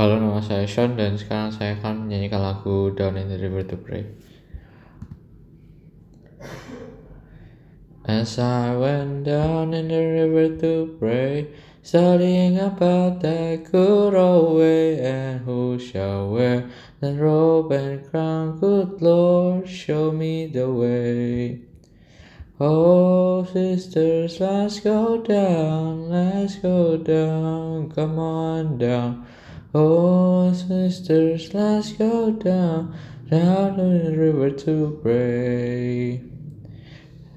Halo, nama saya Sean dan sekarang saya akan menyanyikan lagu Down in the River to Pray. As I went down in the river to pray, studying about that good old way, and who shall wear the robe and crown? Good Lord, show me the way. Oh, sisters, let's go down, let's go down, come on down. Oh, sisters, let's go down, down to the river to pray.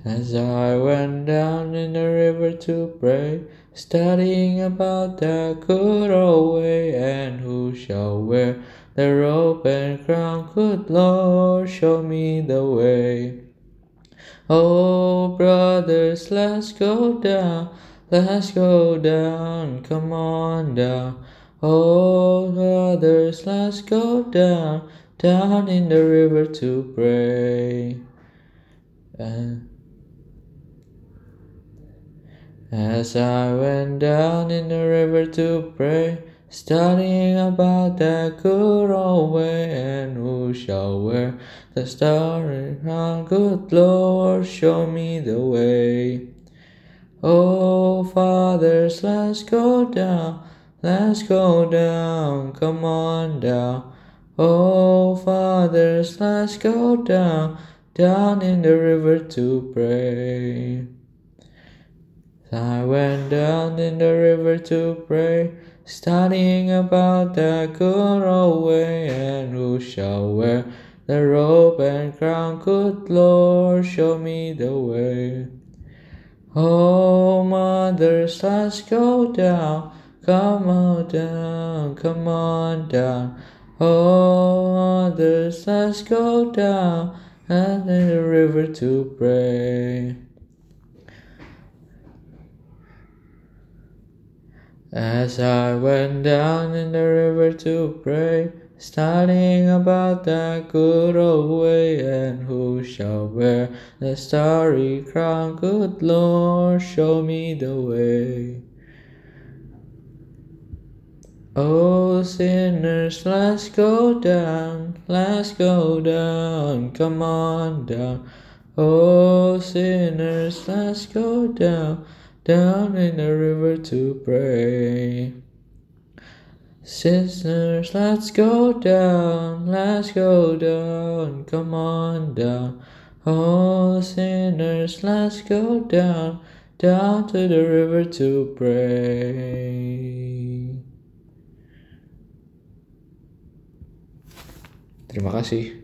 As I went down in the river to pray, studying about that good old way, and who shall wear the robe and crown? Good Lord, show me the way. Oh, brothers, let's go down, let's go down, come on down. Oh, brothers, let's go down, down in the river to pray. And as I went down in the river to pray, studying about that good old way, and who shall wear the starry crown? Good Lord, show me the way. Oh, fathers, let's go down, let's go down, come on down. Oh, fathers, let's go down, down in the river to pray. I went down in the river to pray, studying about that good old way, and who shall wear the robe and crown? Good Lord, show me the way. Oh, mothers, let's go down, come on down, come on down. Oh, mothers, let's go down, and in the river to pray. As I went down in the river to pray, studying about that good old way, and who shall wear the starry crown? Good Lord, show me the way. Oh, sinners, let's go down, let's go down, come on down. Oh, sinners, let's go down down in the river to pray. Sinners, let's go down, let's go down, come on down. Oh, sinners, let's go down, down to the river to pray. Terima kasih.